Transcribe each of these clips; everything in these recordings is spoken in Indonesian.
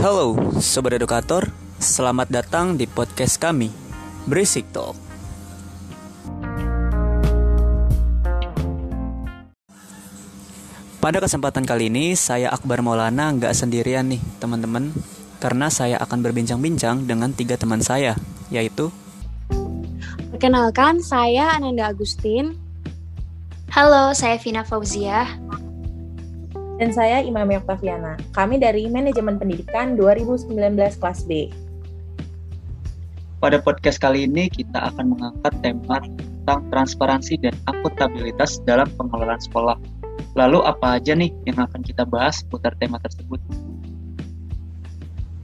Halo Sobat Edukator, selamat datang di podcast kami, Berisik Talk. Pada kesempatan kali ini, saya Akbar Maulana nggak sendirian nih teman-teman, karena saya akan berbincang-bincang dengan tiga teman saya, yaitu Perkenalkan, saya Ananda Agustin. Halo, saya Vina Fauzia. Dan saya Imam Oktaviana. Kami dari Manajemen Pendidikan 2019 kelas B. Pada podcast kali ini kita akan mengangkat tema tentang transparansi dan akuntabilitas dalam pengelolaan sekolah. Lalu apa aja nih yang akan kita bahas putar tema tersebut?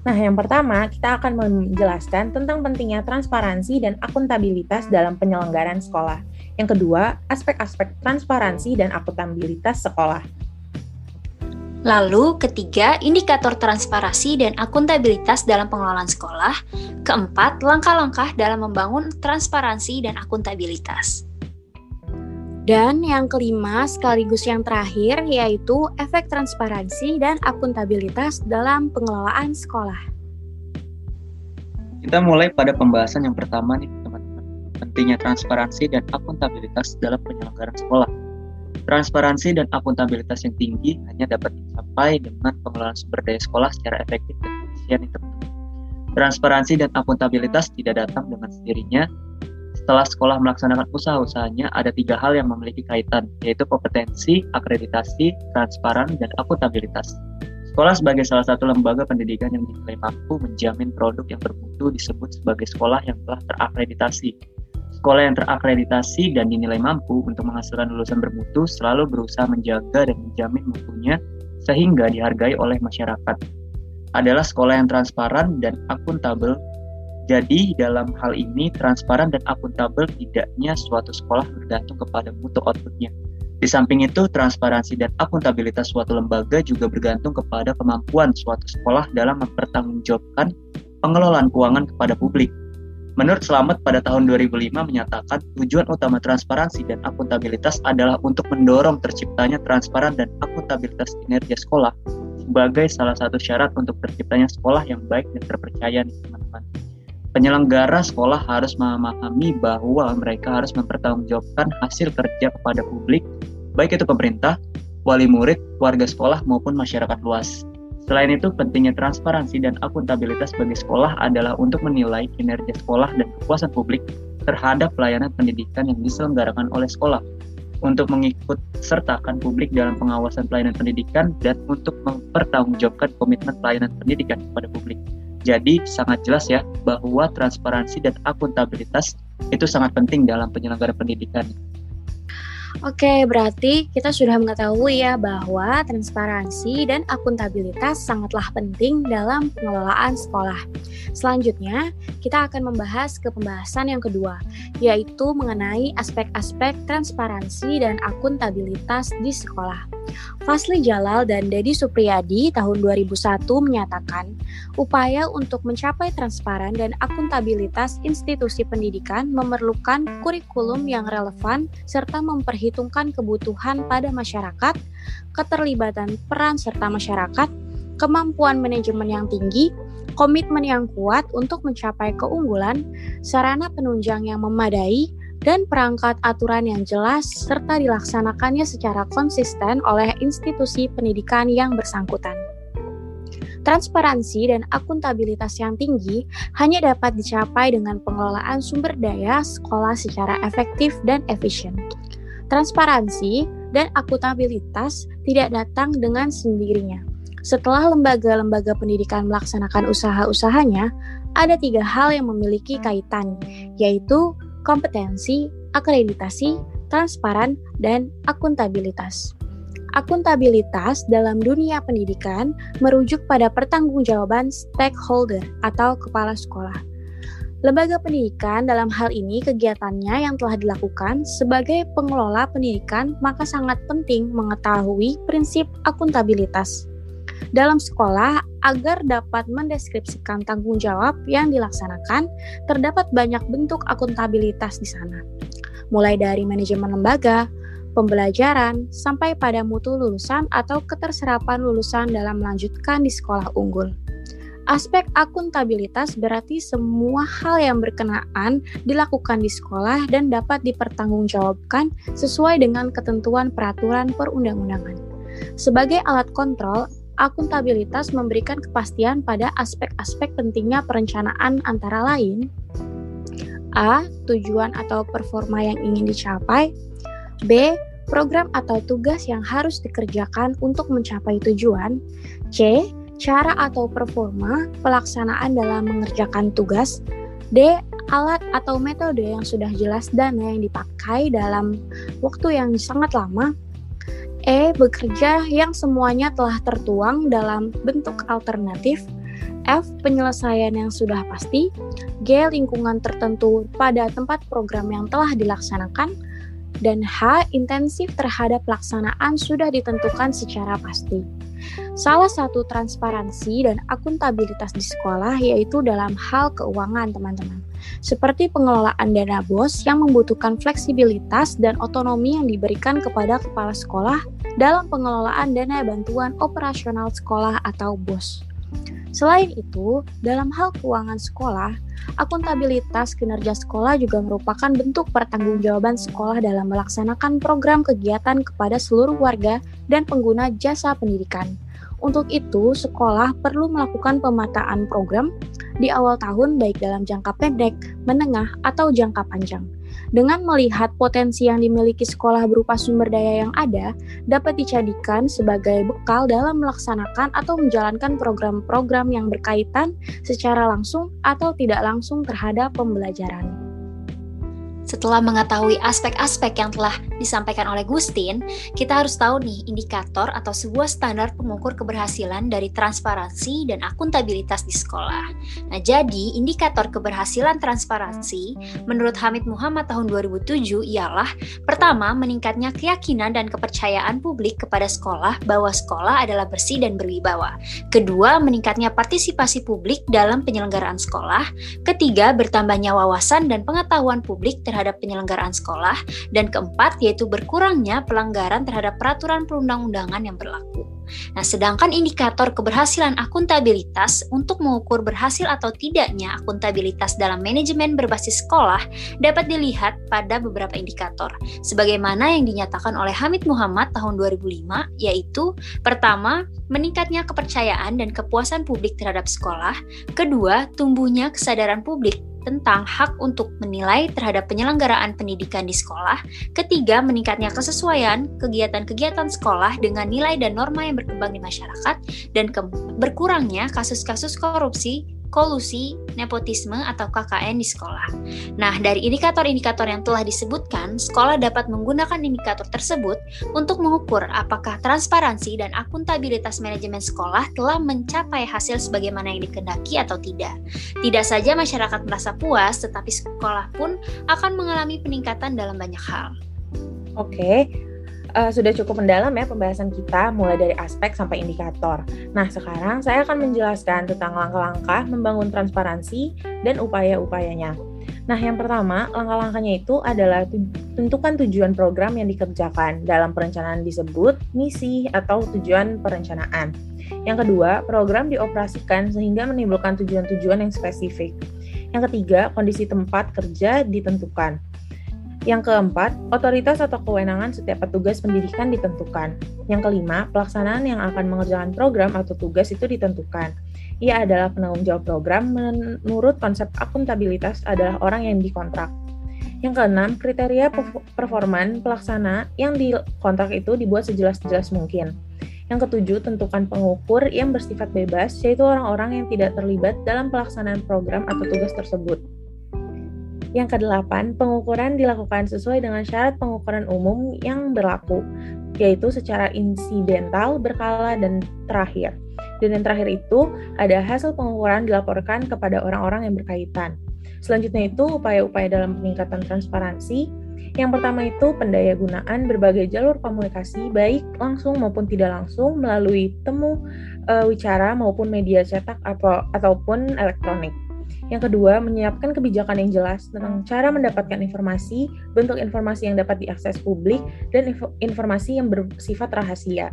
Nah, yang pertama, kita akan menjelaskan tentang pentingnya transparansi dan akuntabilitas dalam penyelenggaraan sekolah. Yang kedua, aspek-aspek transparansi dan akuntabilitas sekolah. Lalu, ketiga, indikator transparansi dan akuntabilitas dalam pengelolaan sekolah. Keempat, langkah-langkah dalam membangun transparansi dan akuntabilitas. Dan yang kelima sekaligus yang terakhir yaitu efek transparansi dan akuntabilitas dalam pengelolaan sekolah. Kita mulai pada pembahasan yang pertama nih teman-teman. Pentingnya transparansi dan akuntabilitas dalam penyelenggaraan sekolah. Transparansi dan akuntabilitas yang tinggi hanya dapat dicapai dengan pengelolaan sumber daya sekolah secara efektif dan efisien. Transparansi dan akuntabilitas tidak datang dengan sendirinya, setelah sekolah melaksanakan usaha-usahanya, ada tiga hal yang memiliki kaitan, yaitu kompetensi, akreditasi, transparan, dan akuntabilitas. Sekolah sebagai salah satu lembaga pendidikan yang dinilai mampu menjamin produk yang bermutu disebut sebagai sekolah yang telah terakreditasi. Sekolah yang terakreditasi dan dinilai mampu untuk menghasilkan lulusan bermutu selalu berusaha menjaga dan menjamin mutunya sehingga dihargai oleh masyarakat. Adalah sekolah yang transparan dan akuntabel jadi dalam hal ini transparan dan akuntabel tidaknya suatu sekolah bergantung kepada mutu outputnya. Di samping itu, transparansi dan akuntabilitas suatu lembaga juga bergantung kepada kemampuan suatu sekolah dalam mempertanggungjawabkan pengelolaan keuangan kepada publik. Menurut Selamat pada tahun 2005 menyatakan tujuan utama transparansi dan akuntabilitas adalah untuk mendorong terciptanya transparan dan akuntabilitas kinerja sekolah sebagai salah satu syarat untuk terciptanya sekolah yang baik dan terpercaya nih teman-teman penyelenggara sekolah harus memahami bahwa mereka harus mempertanggungjawabkan hasil kerja kepada publik, baik itu pemerintah, wali murid, warga sekolah, maupun masyarakat luas. Selain itu, pentingnya transparansi dan akuntabilitas bagi sekolah adalah untuk menilai kinerja sekolah dan kepuasan publik terhadap pelayanan pendidikan yang diselenggarakan oleh sekolah, untuk mengikut sertakan publik dalam pengawasan pelayanan pendidikan dan untuk mempertanggungjawabkan komitmen pelayanan pendidikan kepada publik. Jadi sangat jelas ya bahwa transparansi dan akuntabilitas itu sangat penting dalam penyelenggara pendidikan. Oke, berarti kita sudah mengetahui ya bahwa transparansi dan akuntabilitas sangatlah penting dalam pengelolaan sekolah. Selanjutnya, kita akan membahas ke pembahasan yang kedua, yaitu mengenai aspek-aspek transparansi dan akuntabilitas di sekolah. Fasli Jalal dan Dedi Supriyadi tahun 2001 menyatakan, upaya untuk mencapai transparan dan akuntabilitas institusi pendidikan memerlukan kurikulum yang relevan serta memperhitungkan kebutuhan pada masyarakat, keterlibatan peran serta masyarakat, kemampuan manajemen yang tinggi, komitmen yang kuat untuk mencapai keunggulan, sarana penunjang yang memadai, dan perangkat aturan yang jelas serta dilaksanakannya secara konsisten oleh institusi pendidikan yang bersangkutan. Transparansi dan akuntabilitas yang tinggi hanya dapat dicapai dengan pengelolaan sumber daya sekolah secara efektif dan efisien. Transparansi dan akuntabilitas tidak datang dengan sendirinya. Setelah lembaga-lembaga pendidikan melaksanakan usaha-usahanya, ada tiga hal yang memiliki kaitan, yaitu kompetensi, akreditasi, transparan, dan akuntabilitas. Akuntabilitas dalam dunia pendidikan merujuk pada pertanggungjawaban stakeholder atau kepala sekolah. Lembaga pendidikan dalam hal ini kegiatannya yang telah dilakukan sebagai pengelola pendidikan maka sangat penting mengetahui prinsip akuntabilitas dalam sekolah agar dapat mendeskripsikan tanggung jawab yang dilaksanakan, terdapat banyak bentuk akuntabilitas di sana. Mulai dari manajemen lembaga, pembelajaran, sampai pada mutu lulusan atau keterserapan lulusan dalam melanjutkan di sekolah unggul. Aspek akuntabilitas berarti semua hal yang berkenaan dilakukan di sekolah dan dapat dipertanggungjawabkan sesuai dengan ketentuan peraturan perundang-undangan. Sebagai alat kontrol, akuntabilitas memberikan kepastian pada aspek-aspek pentingnya perencanaan antara lain A. Tujuan atau performa yang ingin dicapai B. Program atau tugas yang harus dikerjakan untuk mencapai tujuan C cara atau performa pelaksanaan dalam mengerjakan tugas, D. Alat atau metode yang sudah jelas dan yang dipakai dalam waktu yang sangat lama, E. Bekerja yang semuanya telah tertuang dalam bentuk alternatif, F. Penyelesaian yang sudah pasti, G. Lingkungan tertentu pada tempat program yang telah dilaksanakan, dan H. Intensif terhadap pelaksanaan sudah ditentukan secara pasti. Salah satu transparansi dan akuntabilitas di sekolah yaitu dalam hal keuangan, teman-teman. Seperti pengelolaan dana BOS yang membutuhkan fleksibilitas dan otonomi yang diberikan kepada kepala sekolah dalam pengelolaan dana bantuan operasional sekolah atau BOS. Selain itu, dalam hal keuangan sekolah, akuntabilitas kinerja sekolah juga merupakan bentuk pertanggungjawaban sekolah dalam melaksanakan program kegiatan kepada seluruh warga dan pengguna jasa pendidikan. Untuk itu, sekolah perlu melakukan pemetaan program di awal tahun baik dalam jangka pendek, menengah, atau jangka panjang. Dengan melihat potensi yang dimiliki sekolah berupa sumber daya yang ada, dapat dijadikan sebagai bekal dalam melaksanakan atau menjalankan program-program yang berkaitan secara langsung atau tidak langsung terhadap pembelajaran. Setelah mengetahui aspek-aspek yang telah disampaikan oleh Gustin, kita harus tahu nih indikator atau sebuah standar pengukur keberhasilan dari transparansi dan akuntabilitas di sekolah. Nah, jadi indikator keberhasilan transparansi menurut Hamid Muhammad tahun 2007 ialah pertama, meningkatnya keyakinan dan kepercayaan publik kepada sekolah bahwa sekolah adalah bersih dan berwibawa. Kedua, meningkatnya partisipasi publik dalam penyelenggaraan sekolah. Ketiga, bertambahnya wawasan dan pengetahuan publik terhadap penyelenggaraan sekolah, dan keempat yaitu berkurangnya pelanggaran terhadap peraturan perundang-undangan yang berlaku. Nah, sedangkan indikator keberhasilan akuntabilitas untuk mengukur berhasil atau tidaknya akuntabilitas dalam manajemen berbasis sekolah dapat dilihat pada beberapa indikator, sebagaimana yang dinyatakan oleh Hamid Muhammad tahun 2005, yaitu pertama, meningkatnya kepercayaan dan kepuasan publik terhadap sekolah, kedua, tumbuhnya kesadaran publik tentang hak untuk menilai terhadap penyelenggaraan pendidikan di sekolah. Ketiga, meningkatnya kesesuaian kegiatan-kegiatan sekolah dengan nilai dan norma yang berkembang di masyarakat. Dan berkurangnya kasus-kasus korupsi kolusi, nepotisme, atau KKN di sekolah. Nah, dari indikator-indikator yang telah disebutkan, sekolah dapat menggunakan indikator tersebut untuk mengukur apakah transparansi dan akuntabilitas manajemen sekolah telah mencapai hasil sebagaimana yang dikendaki atau tidak. Tidak saja masyarakat merasa puas, tetapi sekolah pun akan mengalami peningkatan dalam banyak hal. Oke, uh, sudah cukup mendalam ya pembahasan kita mulai dari aspek sampai indikator. Nah, sekarang saya akan menjelaskan tentang langkah-langkah membangun transparansi dan upaya-upayanya. Nah, yang pertama, langkah-langkahnya itu adalah tentukan tujuan program yang dikerjakan dalam perencanaan disebut misi atau tujuan perencanaan. Yang kedua, program dioperasikan sehingga menimbulkan tujuan-tujuan yang spesifik. Yang ketiga, kondisi tempat kerja ditentukan. Yang keempat, otoritas atau kewenangan setiap petugas pendidikan ditentukan. Yang kelima, pelaksanaan yang akan mengerjakan program atau tugas itu ditentukan. Ia adalah penanggung jawab program menurut konsep akuntabilitas adalah orang yang dikontrak. Yang keenam, kriteria performan pelaksana yang dikontrak itu dibuat sejelas-jelas mungkin. Yang ketujuh, tentukan pengukur yang bersifat bebas, yaitu orang-orang yang tidak terlibat dalam pelaksanaan program atau tugas tersebut. Yang kedelapan, pengukuran dilakukan sesuai dengan syarat pengukuran umum yang berlaku, yaitu secara insidental, berkala, dan terakhir. Dan yang terakhir itu, ada hasil pengukuran dilaporkan kepada orang-orang yang berkaitan. Selanjutnya itu, upaya-upaya dalam peningkatan transparansi. Yang pertama itu, pendaya gunaan berbagai jalur komunikasi, baik langsung maupun tidak langsung, melalui temu, e, wicara maupun media cetak atau, ataupun elektronik. Yang kedua, menyiapkan kebijakan yang jelas tentang cara mendapatkan informasi, bentuk informasi yang dapat diakses publik, dan informasi yang bersifat rahasia.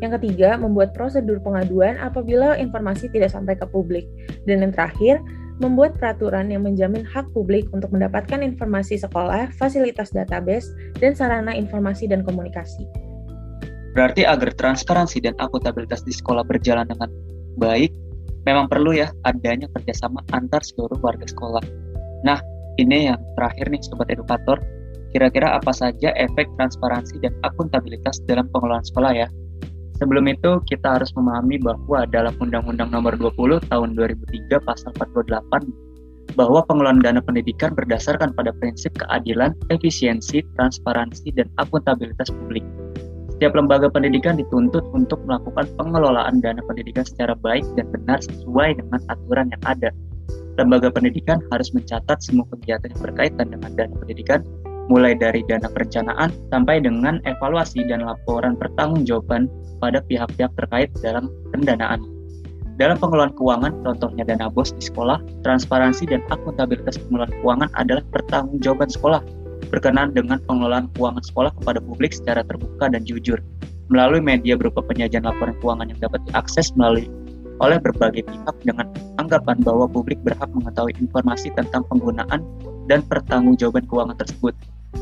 Yang ketiga, membuat prosedur pengaduan apabila informasi tidak sampai ke publik. Dan yang terakhir, membuat peraturan yang menjamin hak publik untuk mendapatkan informasi sekolah, fasilitas database, dan sarana informasi dan komunikasi. Berarti agar transparansi dan akuntabilitas di sekolah berjalan dengan baik, memang perlu ya adanya kerjasama antar seluruh warga sekolah. Nah, ini yang terakhir nih Sobat Edukator, kira-kira apa saja efek transparansi dan akuntabilitas dalam pengelolaan sekolah ya? Sebelum itu, kita harus memahami bahwa dalam Undang-Undang Nomor 20 Tahun 2003 Pasal 48 bahwa pengelolaan dana pendidikan berdasarkan pada prinsip keadilan, efisiensi, transparansi, dan akuntabilitas publik. Setiap lembaga pendidikan dituntut untuk melakukan pengelolaan dana pendidikan secara baik dan benar sesuai dengan aturan yang ada. Lembaga pendidikan harus mencatat semua kegiatan yang berkaitan dengan dana pendidikan mulai dari dana perencanaan sampai dengan evaluasi dan laporan pertanggungjawaban pada pihak-pihak terkait dalam pendanaan. Dalam pengelolaan keuangan, contohnya dana bos di sekolah, transparansi dan akuntabilitas pengelolaan keuangan adalah pertanggungjawaban sekolah berkenaan dengan pengelolaan keuangan sekolah kepada publik secara terbuka dan jujur melalui media berupa penyajian laporan keuangan yang dapat diakses melalui oleh berbagai pihak dengan anggapan bahwa publik berhak mengetahui informasi tentang penggunaan dan pertanggungjawaban keuangan tersebut.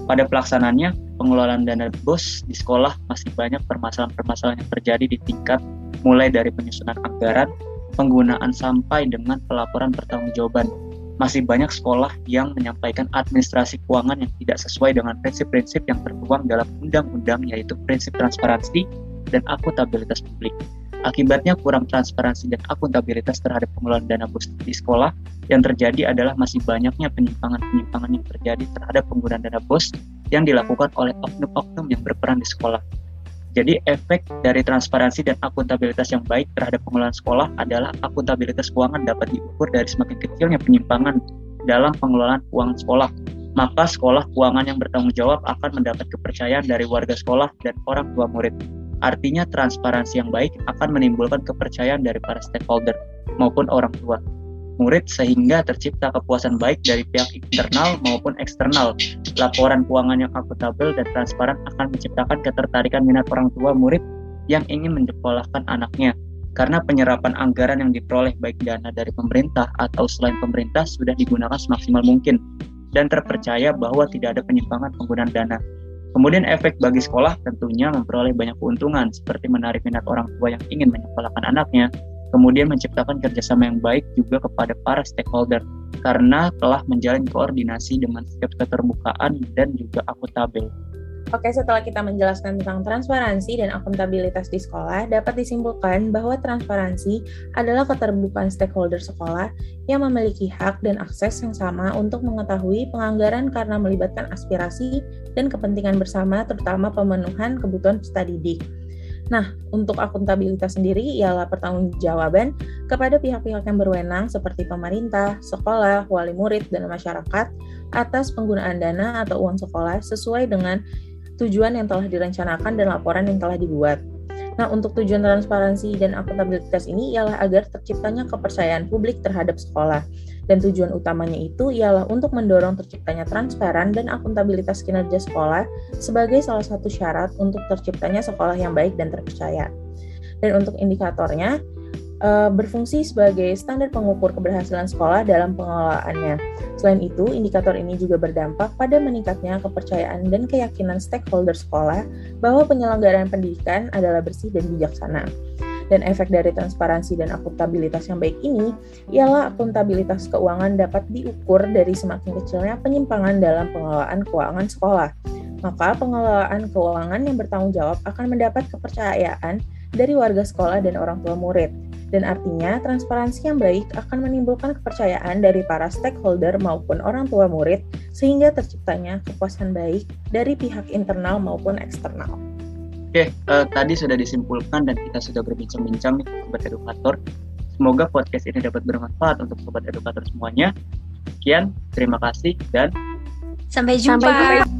Pada pelaksanaannya, pengelolaan dana BOS di sekolah masih banyak permasalahan-permasalahan yang terjadi di tingkat mulai dari penyusunan anggaran, penggunaan sampai dengan pelaporan pertanggungjawaban. Masih banyak sekolah yang menyampaikan administrasi keuangan yang tidak sesuai dengan prinsip-prinsip yang tertuang dalam undang-undang yaitu prinsip transparansi dan akuntabilitas publik. Akibatnya kurang transparansi dan akuntabilitas terhadap pengelolaan dana bos di sekolah yang terjadi adalah masih banyaknya penyimpangan-penyimpangan yang terjadi terhadap penggunaan dana bos yang dilakukan oleh oknum-oknum yang berperan di sekolah. Jadi efek dari transparansi dan akuntabilitas yang baik terhadap pengelolaan sekolah adalah akuntabilitas keuangan dapat diukur dari semakin kecilnya penyimpangan dalam pengelolaan keuangan sekolah. Maka sekolah keuangan yang bertanggung jawab akan mendapat kepercayaan dari warga sekolah dan orang tua murid. Artinya transparansi yang baik akan menimbulkan kepercayaan dari para stakeholder maupun orang tua murid sehingga tercipta kepuasan baik dari pihak internal maupun eksternal. Laporan keuangan yang akuntabel dan transparan akan menciptakan ketertarikan minat orang tua murid yang ingin menyekolahkan anaknya. Karena penyerapan anggaran yang diperoleh baik dana dari pemerintah atau selain pemerintah sudah digunakan semaksimal mungkin dan terpercaya bahwa tidak ada penyimpangan penggunaan dana. Kemudian efek bagi sekolah tentunya memperoleh banyak keuntungan seperti menarik minat orang tua yang ingin menyekolahkan anaknya, kemudian menciptakan kerjasama yang baik juga kepada para stakeholder karena telah menjalin koordinasi dengan setiap keterbukaan dan juga akuntabel. Oke, setelah kita menjelaskan tentang transparansi dan akuntabilitas di sekolah, dapat disimpulkan bahwa transparansi adalah keterbukaan stakeholder sekolah yang memiliki hak dan akses yang sama untuk mengetahui penganggaran karena melibatkan aspirasi dan kepentingan bersama, terutama pemenuhan kebutuhan peserta didik. Nah, untuk akuntabilitas sendiri ialah pertanggungjawaban kepada pihak-pihak yang berwenang seperti pemerintah, sekolah, wali murid, dan masyarakat atas penggunaan dana atau uang sekolah sesuai dengan tujuan yang telah direncanakan dan laporan yang telah dibuat. Nah, untuk tujuan transparansi dan akuntabilitas ini ialah agar terciptanya kepercayaan publik terhadap sekolah. Dan tujuan utamanya itu ialah untuk mendorong terciptanya transparan dan akuntabilitas kinerja sekolah sebagai salah satu syarat untuk terciptanya sekolah yang baik dan terpercaya. Dan untuk indikatornya, uh, berfungsi sebagai standar pengukur keberhasilan sekolah dalam pengelolaannya. Selain itu, indikator ini juga berdampak pada meningkatnya kepercayaan dan keyakinan stakeholder sekolah bahwa penyelenggaraan pendidikan adalah bersih dan bijaksana. Dan efek dari transparansi dan akuntabilitas yang baik ini ialah akuntabilitas keuangan dapat diukur dari semakin kecilnya penyimpangan dalam pengelolaan keuangan sekolah. Maka pengelolaan keuangan yang bertanggung jawab akan mendapat kepercayaan dari warga sekolah dan orang tua murid dan artinya transparansi yang baik akan menimbulkan kepercayaan dari para stakeholder maupun orang tua murid sehingga terciptanya kepuasan baik dari pihak internal maupun eksternal. Oke, uh, tadi sudah disimpulkan dan kita sudah berbincang-bincang nih sobat edukator. Semoga podcast ini dapat bermanfaat untuk sobat edukator semuanya. Sekian, terima kasih dan sampai jumpa. Sampai jumpa.